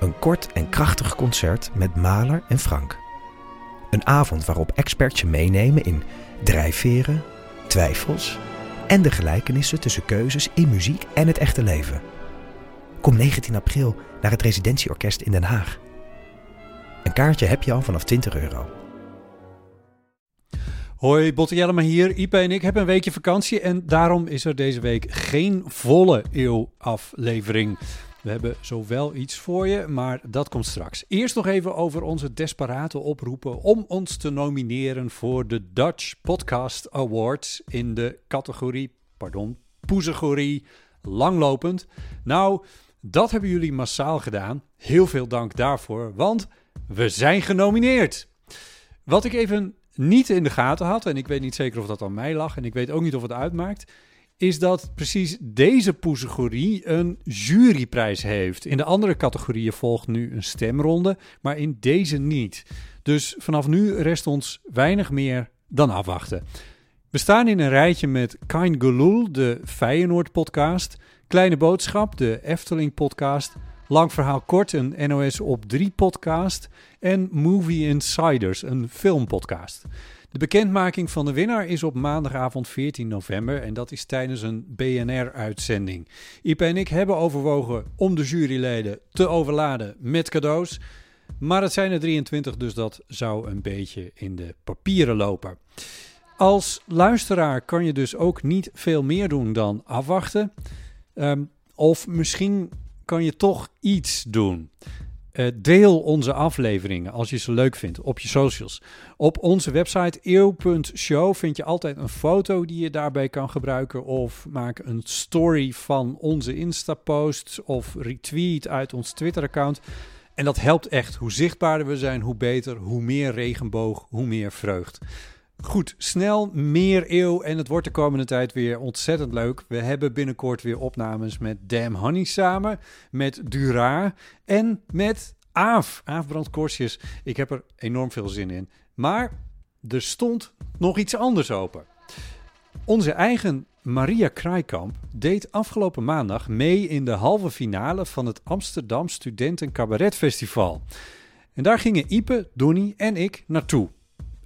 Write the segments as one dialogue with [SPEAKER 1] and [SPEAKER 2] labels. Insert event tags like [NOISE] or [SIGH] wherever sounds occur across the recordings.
[SPEAKER 1] Een kort en krachtig concert met Maler en Frank. Een avond waarop experts je meenemen in drijfveren, twijfels en de gelijkenissen tussen keuzes in muziek en het echte leven. Kom 19 april naar het Residentieorkest in Den Haag. Een kaartje heb je al vanaf 20 euro.
[SPEAKER 2] Hoi, Botte Jellema hier. Ipe en ik hebben een weekje vakantie en daarom is er deze week geen volle eeuw aflevering. We hebben zowel iets voor je, maar dat komt straks. Eerst nog even over onze desperate oproepen om ons te nomineren voor de Dutch Podcast Awards in de categorie, pardon, poezegorie langlopend. Nou, dat hebben jullie massaal gedaan. Heel veel dank daarvoor, want we zijn genomineerd. Wat ik even niet in de gaten had, en ik weet niet zeker of dat aan mij lag, en ik weet ook niet of het uitmaakt, is dat precies deze poesegorie een juryprijs heeft. In de andere categorieën volgt nu een stemronde, maar in deze niet. Dus vanaf nu rest ons weinig meer dan afwachten. We staan in een rijtje met Kain Gelul, de Feyenoord-podcast, Kleine Boodschap, de Efteling-podcast, Lang Verhaal Kort, een NOS op 3-podcast en Movie Insiders, een filmpodcast. De bekendmaking van de winnaar is op maandagavond 14 november en dat is tijdens een BNR-uitzending. Ipe en ik hebben overwogen om de juryleden te overladen met cadeaus, maar het zijn er 23, dus dat zou een beetje in de papieren lopen. Als luisteraar kan je dus ook niet veel meer doen dan afwachten. Ehm, of misschien kan je toch iets doen. Uh, deel onze afleveringen als je ze leuk vindt op je socials. Op onze website eeuw.show vind je altijd een foto die je daarbij kan gebruiken. Of maak een story van onze Insta-post of retweet uit ons Twitter-account. En dat helpt echt. Hoe zichtbaarder we zijn, hoe beter. Hoe meer regenboog, hoe meer vreugd. Goed, snel meer eeuw en het wordt de komende tijd weer ontzettend leuk. We hebben binnenkort weer opnames met Damn Honey samen, met Dura en met Aaf, Aaf Brandkorstjes. Ik heb er enorm veel zin in. Maar er stond nog iets anders open. Onze eigen Maria Kraaikamp deed afgelopen maandag mee in de halve finale van het Amsterdam Studenten Cabaret Festival. En daar gingen Ipe, Donny en ik naartoe.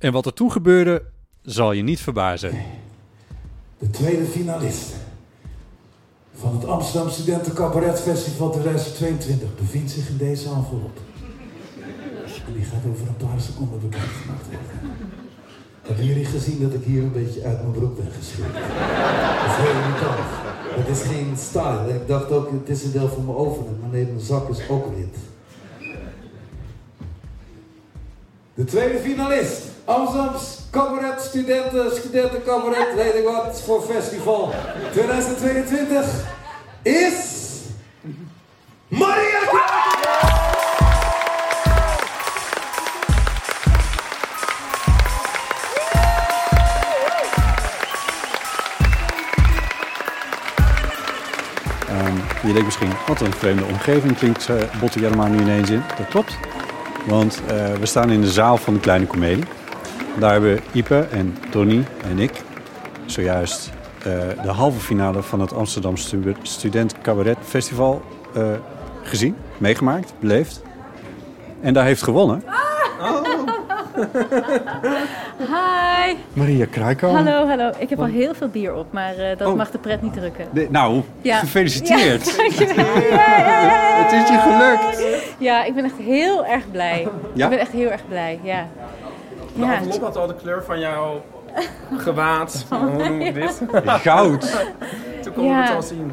[SPEAKER 2] En wat er toen gebeurde, zal je niet verbazen.
[SPEAKER 3] De tweede finalist van het Amsterdam Studenten Cabaret Festival 2022 bevindt zich in deze envelop. En die gaat over een paar seconden bekendgemaakt worden. Hebben jullie gezien dat ik hier een beetje uit mijn broek ben geschreven? Dat is heel irritant. Het is geen style. Ik dacht ook, het is een deel van mijn overhemd, maar nee, mijn zak is ook wit. De tweede finalist. Amsterdams Cabaret Studenten, Studenten Cabaret, weet ik wat, voor festival 2022 is... Maria
[SPEAKER 2] Um, je denkt misschien, wat een vreemde omgeving klinkt uh, Botte nu ineens in. Dat klopt. Want uh, we staan in de zaal van de Kleine Comedie. Daar hebben Ipe en Tony en ik zojuist uh, de halve finale van het Amsterdam Student Cabaret Festival uh, gezien, meegemaakt, beleefd. En daar heeft gewonnen.
[SPEAKER 4] Oh. [LAUGHS] Hi.
[SPEAKER 2] Maria Kruiko.
[SPEAKER 4] Hallo, hallo. Ik heb al heel veel bier op, maar uh, dat oh. mag de pret niet drukken.
[SPEAKER 2] De, nou, ja. gefeliciteerd.
[SPEAKER 4] Ja,
[SPEAKER 2] Het is je gelukt.
[SPEAKER 4] Ja, ik ben echt heel erg blij. Ik ben echt heel erg blij, ja.
[SPEAKER 5] De ja. envelop had al de kleur van jouw gewaad. [LAUGHS] Hoe noem je dit?
[SPEAKER 2] Goud. [LAUGHS]
[SPEAKER 5] Toen konden we het al zien.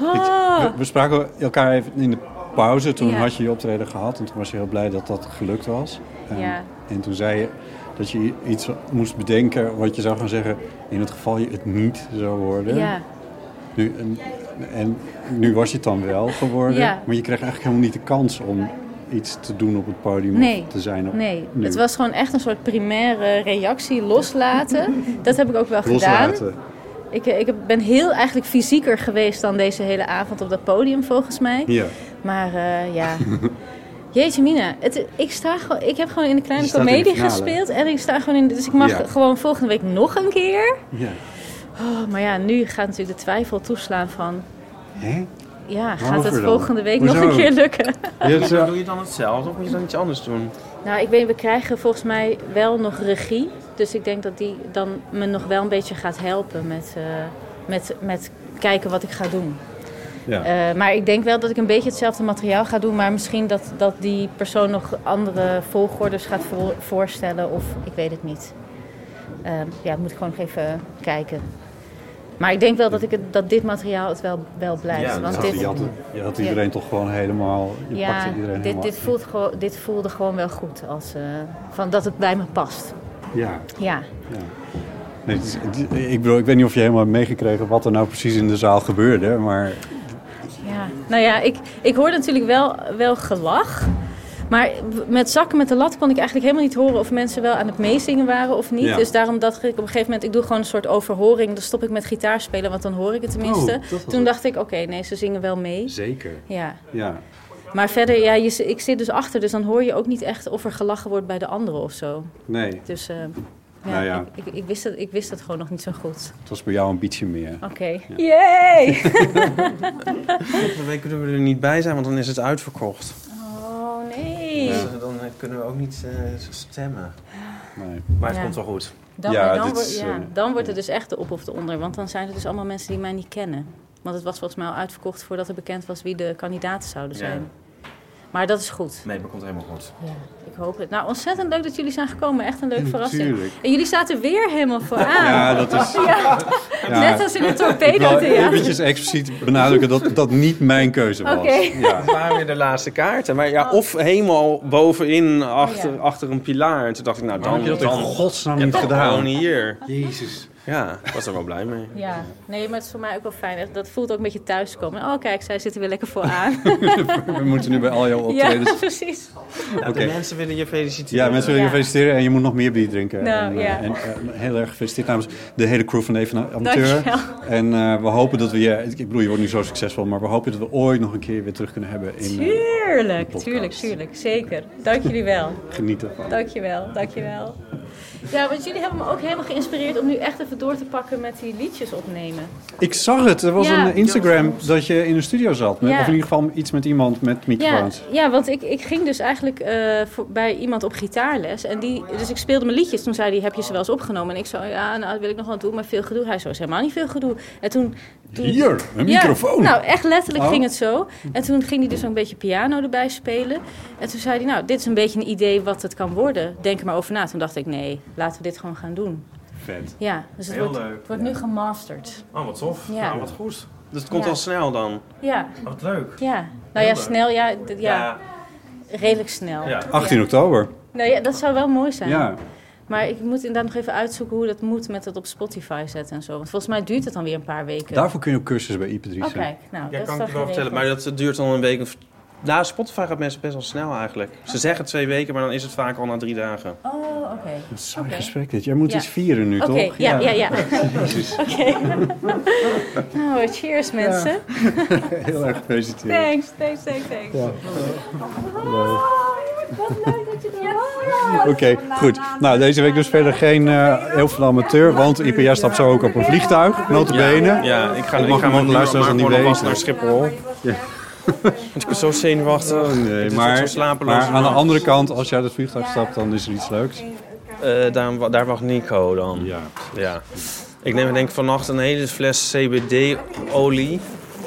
[SPEAKER 4] Oh.
[SPEAKER 2] We, we, spraken elkaar even in de pauze. Toen had je je optreden gehad. En toen was je heel blij dat dat gelukt was. En,
[SPEAKER 4] ja.
[SPEAKER 2] en toen zei je dat je iets moest bedenken wat je zou gaan zeggen in het geval je het niet zou worden.
[SPEAKER 4] Ja.
[SPEAKER 2] Nu, en, en nu was je het dan wel geworden.
[SPEAKER 4] Ja.
[SPEAKER 2] Maar je kreeg eigenlijk helemaal niet de kans om iets te doen op het podium
[SPEAKER 4] Nee,
[SPEAKER 2] of te zijn op
[SPEAKER 4] Nee,
[SPEAKER 2] nu?
[SPEAKER 4] het was gewoon echt een soort primaire reactie, loslaten. dat heb ik ook wel gedaan.
[SPEAKER 2] Loslaten.
[SPEAKER 4] Ik, eh, ik ben heel eigenlijk fysieker geweest dan deze hele avond op dat podium, volgens mij.
[SPEAKER 2] Ja.
[SPEAKER 4] Maar eh, ja. [LAUGHS] Jeetje mina, het, ik, sta gewoon, ik heb gewoon in de kleine
[SPEAKER 2] finale.
[SPEAKER 4] gespeeld. En ik sta gewoon in, dus ik mag
[SPEAKER 2] Ja.
[SPEAKER 4] gewoon volgende week nog een keer.
[SPEAKER 2] ja.
[SPEAKER 4] Oh, maar ja, nu gaat natuurlijk de twijfel toeslaan van...
[SPEAKER 2] Hè?
[SPEAKER 4] Ja, gaat het volgende week
[SPEAKER 2] Hoezo?
[SPEAKER 4] nog een keer lukken?
[SPEAKER 2] Hebt,
[SPEAKER 5] Doe
[SPEAKER 2] eh,
[SPEAKER 5] je dan hetzelfde of moet je dan iets anders doen?
[SPEAKER 4] Nou, ik weet, we krijgen volgens mij wel nog regie. Dus ik denk dat die dan me nog wel een beetje gaat helpen met, eh, met, met kijken wat ik ga doen.
[SPEAKER 2] ja.
[SPEAKER 4] Eh, maar ik denk wel dat ik een beetje hetzelfde materiaal ga doen. Maar misschien dat, dat die persoon nog andere volgordes gaat voor- voorstellen. Of ik weet het niet. Eh, ja, moet ik gewoon nog even kijken. Maar ik denk wel dat, ik het, dat dit materiaal het wel, wel blijft.
[SPEAKER 5] Ja,
[SPEAKER 4] want dit,
[SPEAKER 2] je, had, je had iedereen toch gewoon helemaal... Je
[SPEAKER 4] ja,
[SPEAKER 2] pakte iedereen
[SPEAKER 4] dit,
[SPEAKER 2] helemaal...
[SPEAKER 4] dit, voelt gewoon, dit voelde gewoon wel goed. Als, eh, van dat het bij me past.
[SPEAKER 2] Ja,
[SPEAKER 4] Ja.
[SPEAKER 2] ja. Nee, het is- het is- ik bedoel, ik weet niet of je helemaal hebt meegekregen wat er nou precies in de zaal gebeurde, maar...
[SPEAKER 4] Ja, nou ja, ik, ik hoorde natuurlijk wel, wel gelach. Maar met zakken met de lat kon ik eigenlijk helemaal niet horen of mensen wel aan het meezingen waren of niet.
[SPEAKER 2] Ja.
[SPEAKER 4] Dus daarom dacht ik op een gegeven moment, ik doe gewoon een soort overhoring. Dan stop ik met gitaar spelen, want dan hoor ik het tenminste.
[SPEAKER 2] Oh, dat was
[SPEAKER 4] Toen
[SPEAKER 2] het.
[SPEAKER 4] dacht ik, oké, nee, ze zingen wel mee.
[SPEAKER 2] Zeker.
[SPEAKER 4] Ja.
[SPEAKER 2] Ja.
[SPEAKER 4] Maar verder, ja, je, ik zit dus achter, dus dan hoor je ook niet echt of er gelachen wordt bij de anderen of zo.
[SPEAKER 2] Nee,
[SPEAKER 4] Dus eh, ja,
[SPEAKER 2] Nou ja.
[SPEAKER 4] Ik, ik, ik, wist het, ik wist het gewoon nog niet zo goed.
[SPEAKER 2] het was bij jou een beetje meer.
[SPEAKER 4] Oké. Yay! [LAUGHS]
[SPEAKER 5] Volgende week kunnen we er niet bij zijn, want dan is het uitverkocht.
[SPEAKER 4] Nee.
[SPEAKER 5] Dus eh, dan eh, kunnen we ook niet eh, stemmen.
[SPEAKER 2] Nee.
[SPEAKER 5] Maar het
[SPEAKER 4] Ja.
[SPEAKER 5] komt wel goed.
[SPEAKER 4] Dan,
[SPEAKER 2] Ja,
[SPEAKER 4] dan,
[SPEAKER 2] dit
[SPEAKER 4] wordt- ja,
[SPEAKER 2] eh,
[SPEAKER 4] dan wordt het dus echt de op of de onder. Want dan zijn het dus allemaal mensen die mij niet kennen. Want het was volgens mij al uitverkocht voordat er bekend was wie de kandidaten zouden zijn. Maar dat is goed.
[SPEAKER 5] Nee, maar komt helemaal goed.
[SPEAKER 4] Ja, ik hoop het. Nou, ontzettend leuk dat jullie zijn gekomen. Echt een leuke verrassing. En jullie zaten weer helemaal vooraan.
[SPEAKER 2] Ja, dat is... [LAUGHS]
[SPEAKER 4] Ja,
[SPEAKER 2] Ja.
[SPEAKER 4] Net als in het
[SPEAKER 2] Ik wil
[SPEAKER 4] torpedo-theater.
[SPEAKER 2] eventjes expliciet benadrukken dat dat niet mijn keuze was.
[SPEAKER 4] Oké.
[SPEAKER 2] Ja.
[SPEAKER 5] Het waren weer de laatste kaarten. Maar ja, of helemaal bovenin achter,
[SPEAKER 4] Oh. Ja.
[SPEAKER 5] achter een pilaar. En toen dacht ik, nou dan...
[SPEAKER 2] Waarom heb je dat in
[SPEAKER 5] dan
[SPEAKER 2] godsnaam niet gedaan?
[SPEAKER 5] Gewoon hier.
[SPEAKER 2] Jezus.
[SPEAKER 5] Ja, ik was er wel blij mee.
[SPEAKER 4] Ja, nee, maar het is voor mij ook wel fijn. Dat voelt ook een beetje thuiskomen. Oh, kijk, zij zitten weer lekker vooraan. [LAUGHS]
[SPEAKER 2] We moeten nu bij al jouw
[SPEAKER 4] ja,
[SPEAKER 2] optredens... [LAUGHS]
[SPEAKER 4] precies.
[SPEAKER 5] Ja,
[SPEAKER 2] Oké.
[SPEAKER 5] De mensen willen je feliciteren.
[SPEAKER 2] Ja, mensen willen je
[SPEAKER 4] Ja.
[SPEAKER 2] feliciteren en je moet nog meer bier drinken.
[SPEAKER 4] Nou,
[SPEAKER 2] en, eh,
[SPEAKER 4] ja.
[SPEAKER 2] en, eh, heel erg gefeliciteerd namens de hele crew van Even Amateur.
[SPEAKER 4] Dankjewel.
[SPEAKER 2] En eh, we hopen dat we je... Ik bedoel, je wordt nu zo succesvol, maar we hopen dat we ooit nog een keer weer terug kunnen hebben in...
[SPEAKER 4] Tuurlijk, tuurlijk, tuurlijk. Zeker. Dank jullie wel.
[SPEAKER 2] genieten van.
[SPEAKER 4] Dankjewel, dankjewel. Ja, want jullie hebben me ook helemaal geïnspireerd om nu echt even door te pakken met die liedjes opnemen.
[SPEAKER 2] Ik zag het. Er was
[SPEAKER 4] Ja.
[SPEAKER 2] een Instagram dat je in een studio zat. Met,
[SPEAKER 4] Ja.
[SPEAKER 2] Of in ieder geval iets met iemand met
[SPEAKER 4] Ja,
[SPEAKER 2] microfoons.
[SPEAKER 4] ja want ik, ik ging dus eigenlijk eh, voor, bij iemand op gitaarles. En die, dus ik speelde mijn liedjes. Toen zei hij, heb je ze wel eens opgenomen? En ik zo, ja, nou, dat wil ik nog wel doen, maar veel gedoe. Hij zo, is helemaal niet veel gedoe. En toen... toen
[SPEAKER 2] Hier, een
[SPEAKER 4] Ja,
[SPEAKER 2] microfoon.
[SPEAKER 4] nou, echt letterlijk
[SPEAKER 2] Oh.
[SPEAKER 4] ging het zo. En toen ging hij dus ook een beetje piano erbij spelen. En toen zei hij, nou, dit is een beetje een idee wat het kan worden. Denk er maar over na. Toen dacht ik, nee, laten we dit gewoon gaan doen.
[SPEAKER 2] Vet.
[SPEAKER 4] Ja, dus het
[SPEAKER 5] Heel
[SPEAKER 4] wordt,
[SPEAKER 5] leuk.
[SPEAKER 4] het wordt nu gemasterd.
[SPEAKER 5] Oh, wat tof.
[SPEAKER 4] Ja.
[SPEAKER 5] Nou, wat goed. Dus het komt
[SPEAKER 4] Ja.
[SPEAKER 5] al snel dan.
[SPEAKER 4] Ja,
[SPEAKER 5] Oh, wat leuk.
[SPEAKER 4] ja. Nou ja,
[SPEAKER 5] leuk.
[SPEAKER 4] snel, ja, ja, redelijk snel.
[SPEAKER 5] Ja.
[SPEAKER 2] 18
[SPEAKER 4] Ja.
[SPEAKER 2] oktober.
[SPEAKER 4] Nou ja, dat zou wel mooi zijn.
[SPEAKER 2] Ja.
[SPEAKER 4] Maar ik moet inderdaad nog even uitzoeken hoe dat moet met het op Spotify zetten en zo. Want volgens mij duurt het dan weer een paar weken.
[SPEAKER 2] Daarvoor kun je ook cursus bij Ipatrice.
[SPEAKER 4] Oh, kijk. Nou,
[SPEAKER 5] Ja,
[SPEAKER 4] dat
[SPEAKER 5] kan ik je wel vertellen. Maar dat duurt dan een week. of- Nou, Spotify gaat mensen best wel snel eigenlijk. Ze zeggen twee weken, maar dan is het vaak al na drie dagen.
[SPEAKER 4] Oh, oké.
[SPEAKER 2] Een saai
[SPEAKER 4] Oké.
[SPEAKER 2] gesprek dit. Jij moet
[SPEAKER 4] Ja.
[SPEAKER 2] iets vieren nu, toch?
[SPEAKER 4] ja, ja, ja.
[SPEAKER 2] Jezus. [LAUGHS]
[SPEAKER 4] Oké. nou, cheers mensen. [LAUGHS]
[SPEAKER 2] Heel erg gefeliciteerd.
[SPEAKER 4] Thanks, thanks, thanks, thanks. Oh, wat leuk dat je er was.
[SPEAKER 2] Oké, goed. Nou, deze week dus verder geen eh, heel veel amateur, want IPR stapt zo ook op een vliegtuig, notabene.
[SPEAKER 5] Ja, ja ik ga,
[SPEAKER 2] Dat
[SPEAKER 5] ik
[SPEAKER 2] mag
[SPEAKER 5] ga
[SPEAKER 2] luisteraars
[SPEAKER 5] maar
[SPEAKER 2] dan niet
[SPEAKER 5] gewoon
[SPEAKER 2] weten.
[SPEAKER 5] naar Schiphol.
[SPEAKER 2] Ja.
[SPEAKER 5] Want [LAUGHS] ik ben zo zenuwachtig.
[SPEAKER 2] Oh, nee, maar,
[SPEAKER 5] ook zo slapeloos.
[SPEAKER 2] maar aan de andere kant, als je uit het vliegtuig stapt, dan is er iets leuks.
[SPEAKER 5] Eh, daar, daar wacht Nico dan.
[SPEAKER 2] Ja.
[SPEAKER 5] Ja. Ik neem denk ik vannacht een hele fles CBD-olie.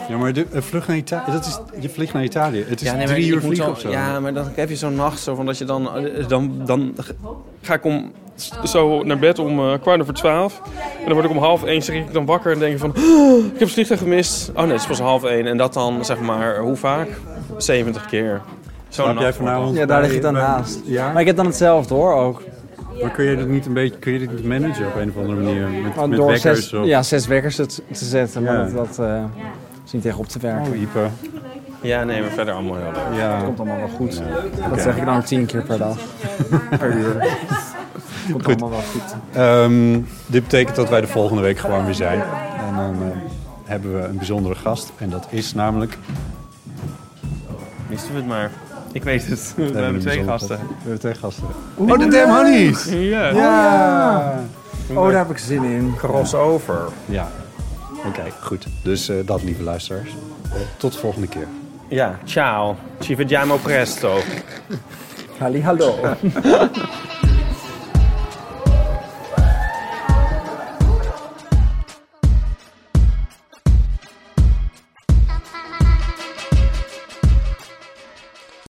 [SPEAKER 2] Ja, maar de, eh, vlucht naar Italië, dat is, je vliegt naar Italië. Het is
[SPEAKER 5] Ja, nee, maar
[SPEAKER 2] drie uur vliegen
[SPEAKER 5] zo-
[SPEAKER 2] of zo.
[SPEAKER 5] Ja, maar dan heb je zo'n nacht zo van dat je dan... eh, Dan, dan ga ik om zo naar bed om eh, kwart over twaalf. En dan word ik om half één, schrik ik dan wakker en denk ik van... "Oh, ik heb het vliegtuig gemist. Oh nee, het is pas half één. En dat dan, zeg maar, hoe vaak? 70 keer. Zo'n
[SPEAKER 2] Slaap jij vanavond?
[SPEAKER 6] Ja, daar lig je dan naast.
[SPEAKER 2] Ja?
[SPEAKER 6] Maar ik heb dan hetzelfde hoor ook.
[SPEAKER 2] Maar kun je dit niet een beetje, kun je dit niet managen op een of andere manier? Met, met wekkers
[SPEAKER 6] zes,
[SPEAKER 2] of...
[SPEAKER 6] ja, zes wekkers te, te zetten, maar
[SPEAKER 2] Ja.
[SPEAKER 6] dat, dat eh, is niet tegen op te werken.
[SPEAKER 2] Oh, Ipe.
[SPEAKER 5] Ja, nee, maar verder allemaal heel leuk.
[SPEAKER 2] Ja.
[SPEAKER 6] Het komt allemaal wel goed. Dat zeg ik dan tien keer per dag. [LAUGHS] per uur. Het komt allemaal wel goed.
[SPEAKER 2] Ehm, dit betekent dat wij de volgende week gewoon weer zijn. En dan eh, hebben we een bijzondere gast. En dat is namelijk...
[SPEAKER 5] Wisten we het maar. Ik weet het. We, hebben twee gasten.
[SPEAKER 2] gast. We hebben twee gasten. Oh, de Damn Honeys!
[SPEAKER 5] Ja.
[SPEAKER 6] Ja. Oh, daar heb ik zin in.
[SPEAKER 5] Crossover.
[SPEAKER 2] Ja. Oké, goed. Dus eh, dat, lieve luisteraars. Tot de volgende keer.
[SPEAKER 5] Ja, ciao. Ci vediamo presto.
[SPEAKER 6] Halli hallo. [LAUGHS]